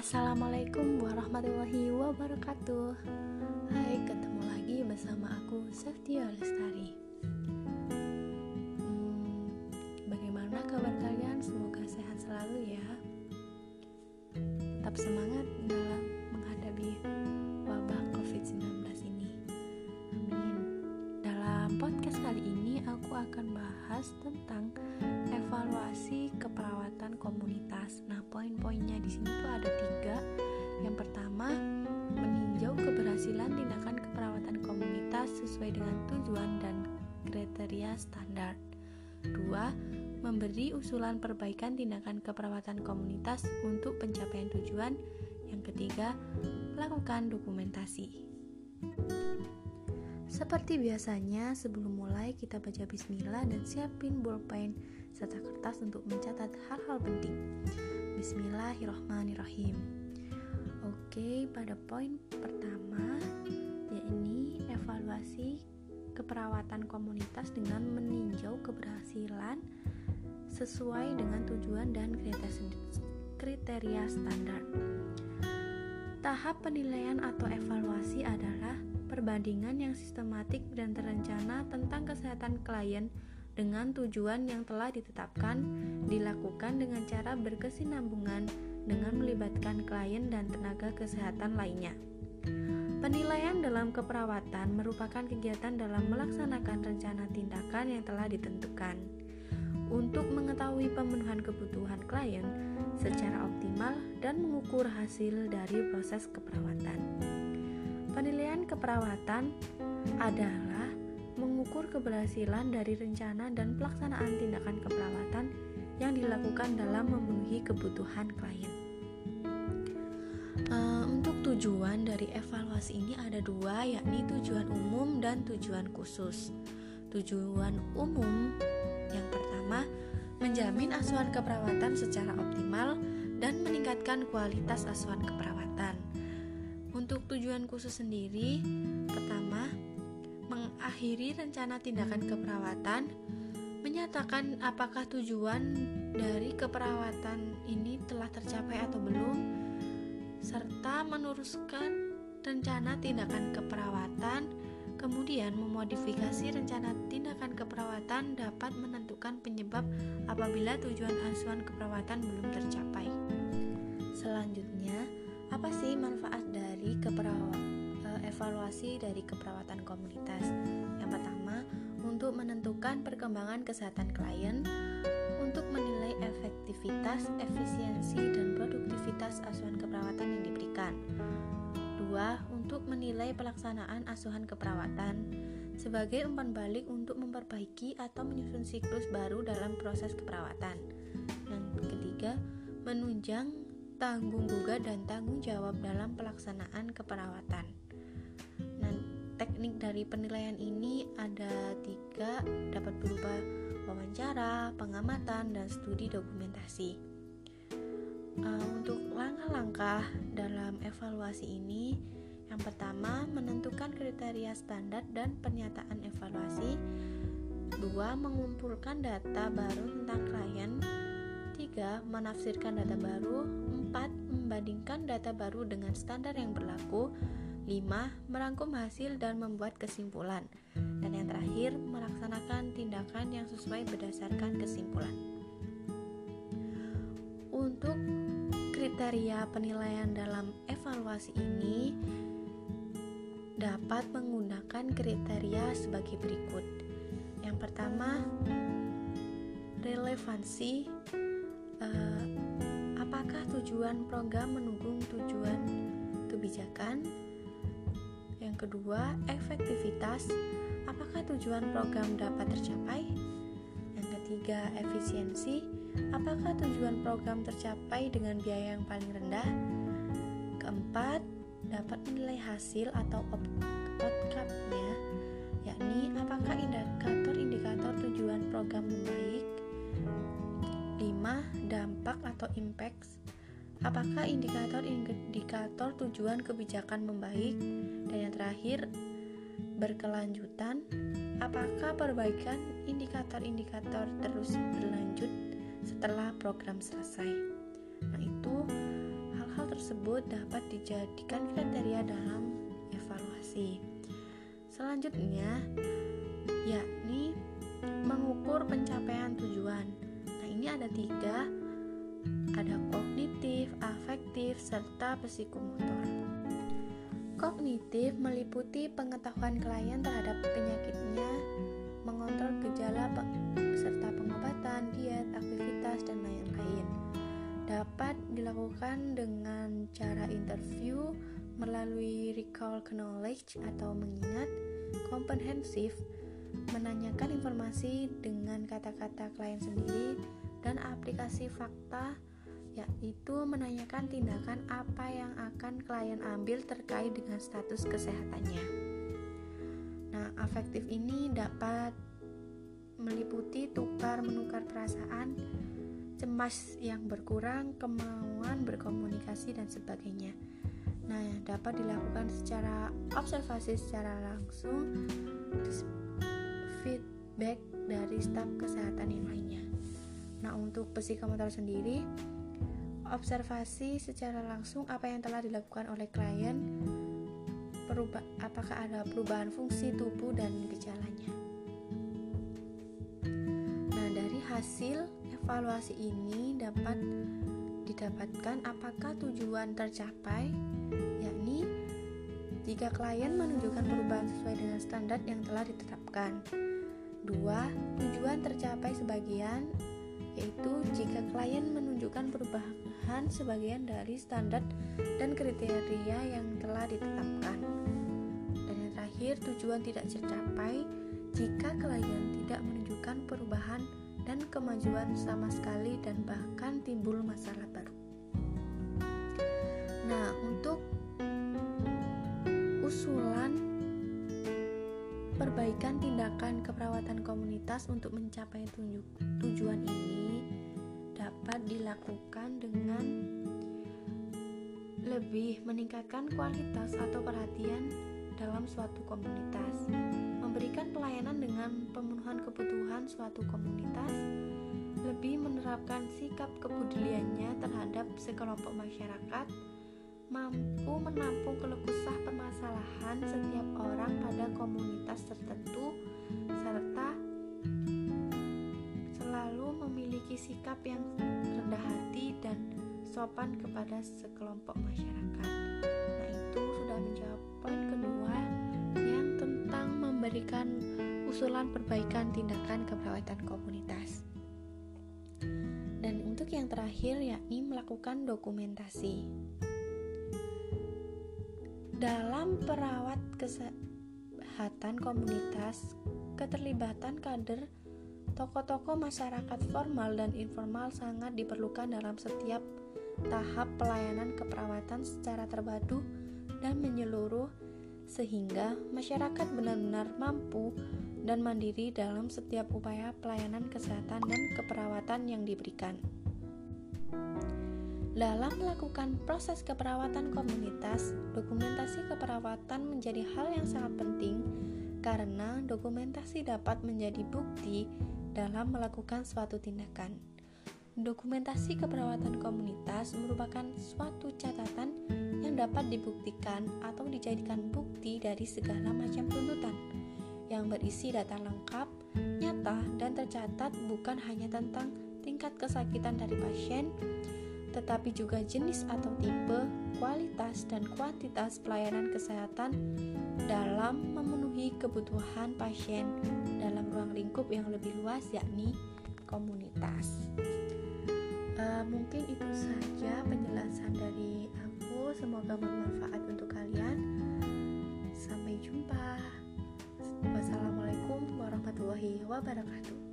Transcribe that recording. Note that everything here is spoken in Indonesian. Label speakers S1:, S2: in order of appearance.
S1: Assalamualaikum warahmatullahi wabarakatuh. Hai, ketemu lagi bersama aku Saftia Lestari. Hmm, Bagaimana kabar kalian? Semoga sehat selalu ya. Tetap semangat dalam menghadapi wabah COVID-19 ini. Amin. Dalam podcast kali ini aku akan bahas tentang evaluasi keperawatan komunitas. Nah, poin-poinnya di sini tuh ada tiga. Yang pertama, meninjau keberhasilan tindakan keperawatan komunitas sesuai dengan tujuan dan kriteria standar. Dua, memberi usulan perbaikan tindakan keperawatan komunitas untuk pencapaian tujuan. Yang ketiga, melakukan dokumentasi. Seperti biasanya, sebelum mulai kita baca bismillah dan siapin bolpen serta kertas untuk mencatat hal-hal penting. Bismillahirrahmanirrahim. Oke, pada poin pertama yakni evaluasi keperawatan komunitas dengan meninjau keberhasilan sesuai dengan tujuan dan kriteria standar. Tahap penilaian atau evaluasi adalah perbandingan yang sistematik dan terencana tentang kesehatan klien dengan tujuan yang telah ditetapkan dilakukan dengan cara berkesinambungan dengan melibatkan klien dan tenaga kesehatan lainnya. Penilaian dalam keperawatan merupakan kegiatan dalam melaksanakan rencana tindakan yang telah ditentukan untuk mengetahui pemenuhan kebutuhan klien secara optimal dan mengukur hasil dari proses keperawatan. Penilaian keperawatan adalah mengukur keberhasilan dari rencana dan pelaksanaan tindakan keperawatan yang dilakukan dalam memenuhi kebutuhan klien. Uh, untuk tujuan dari evaluasi ini ada dua, yakni tujuan umum dan tujuan khusus. Tujuan umum yang pertama menjamin asuhan keperawatan secara optimal dan meningkatkan kualitas asuhan keperawatan. Untuk tujuan khusus sendiri, pertama, mengakhiri rencana tindakan keperawatan, menyatakan apakah tujuan dari keperawatan ini telah tercapai atau belum, serta meneruskan rencana tindakan keperawatan, kemudian memodifikasi rencana tindakan keperawatan dapat menentukan penyebab apabila tujuan asuhan keperawatan belum tercapai. Selanjutnya, apa sih manfaat dari keperawatan evaluasi dari keperawatan komunitas? Yang pertama, untuk menentukan perkembangan kesehatan klien, untuk menilai efektivitas, efisiensi, dan produktivitas asuhan keperawatan yang diberikan. Dua, untuk menilai pelaksanaan asuhan keperawatan sebagai umpan balik untuk memperbaiki atau menyusun siklus baru dalam proses keperawatan. Yang ketiga, menunjang tanggung gugat dan tanggung jawab dalam pelaksanaan keperawatan. Teknik dari penilaian ini ada tiga, dapat berupa wawancara, pengamatan, dan studi dokumentasi. Uh, untuk langkah-langkah dalam evaluasi ini, yang pertama menentukan kriteria standar dan pernyataan evaluasi. Dua, mengumpulkan data baru tentang klien 3. Menafsirkan data baru 4. Membandingkan data baru dengan standar yang berlaku 5. Merangkum hasil dan membuat kesimpulan Dan yang terakhir, melaksanakan tindakan yang sesuai berdasarkan kesimpulan Untuk kriteria penilaian dalam evaluasi ini dapat menggunakan kriteria sebagai berikut. Yang pertama, relevansi uh, apakah tujuan program mendukung tujuan kebijakan? Kedua, efektivitas. Apakah tujuan program dapat tercapai? Yang ketiga, efisiensi. Apakah tujuan program tercapai dengan biaya yang paling rendah? Keempat, dapat menilai hasil atau outcome-nya, yakni apakah indikator-indikator tujuan program membaik? 5. Dampak atau impact Apakah indikator-indikator tujuan kebijakan membaik? Dan yang terakhir, berkelanjutan Apakah perbaikan indikator-indikator terus berlanjut setelah program selesai? Nah, itu hal-hal hal tersebut dapat dijadikan kriteria dalam evaluasi. Selanjutnya, yakni mengukur pencapaian tujuan. Nah, ini ada tiga, ada kognitif, afektif, serta psikomotor. Kognitif meliputi pengetahuan klien terhadap penyakitnya, mengontrol gejala serta pengobatan, diet, aktivitas, dan lain-lain. Dapat dilakukan dengan cara interview melalui recall knowledge atau mengingat, komprehensif, menanyakan informasi dengan kata-kata klien sendiri dan aplikasi fakta yaitu menanyakan tindakan apa yang akan klien ambil terkait dengan status kesehatannya. Nah, afektif ini dapat meliputi tukar menukar perasaan, cemas yang berkurang, kemauan berkomunikasi dan sebagainya. Nah, dapat dilakukan secara observasi secara langsung feedback dari staf kesehatan yang lainnya. Nah, untuk psikomotor sendiri, observasi secara langsung apa yang telah dilakukan oleh klien, perubah, apakah ada perubahan fungsi tubuh dan gejalanya. Nah, dari hasil evaluasi ini dapat didapatkan apakah tujuan tercapai, yakni jika klien menunjukkan perubahan sesuai dengan standar yang telah ditetapkan. Dua, tujuan tercapai sebagian yaitu jika klien menunjukkan perubahan sebagian dari standar dan kriteria yang telah ditetapkan. Dan yang terakhir, tujuan tidak tercapai jika klien tidak menunjukkan perubahan dan kemajuan sama sekali dan bahkan timbul masalah baru. Nah, untuk usulan Perbaikan tindakan keperawatan komunitas untuk mencapai tujuan ini dapat dilakukan dengan lebih meningkatkan kualitas atau perhatian dalam suatu komunitas, memberikan pelayanan dengan pemenuhan kebutuhan suatu komunitas, lebih menerapkan sikap kepeduliannya terhadap sekelompok masyarakat, mampu menampung keluh kesah permasalahan setiap orang pada komunitas tertentu serta selalu memiliki sikap yang rendah hati dan sopan kepada sekelompok masyarakat. Nah, itu sudah menjawab poin kedua yang tentang memberikan usulan perbaikan tindakan keperawatan komunitas. Dan untuk yang terakhir yakni melakukan dokumentasi. Dalam perawat kesehatan komunitas, keterlibatan kader tokoh-tokoh masyarakat formal dan informal sangat diperlukan dalam setiap tahap pelayanan keperawatan secara terpadu dan menyeluruh sehingga masyarakat benar-benar mampu dan mandiri dalam setiap upaya pelayanan kesehatan dan keperawatan yang diberikan. Dalam melakukan proses keperawatan komunitas, dokumentasi keperawatan menjadi hal yang sangat penting karena dokumentasi dapat menjadi bukti dalam melakukan suatu tindakan. Dokumentasi keperawatan komunitas merupakan suatu catatan yang dapat dibuktikan atau dijadikan bukti dari segala macam tuntutan yang berisi data lengkap, nyata, dan tercatat bukan hanya tentang tingkat kesakitan dari pasien, tetapi juga jenis atau tipe, kualitas, dan kuantitas pelayanan kesehatan dalam memenuhi kebutuhan pasien dalam ruang lingkup yang lebih luas, yakni komunitas. Uh, mungkin itu saja penjelasan dari aku. Semoga bermanfaat untuk kalian. Sampai jumpa. Wassalamualaikum warahmatullahi wabarakatuh.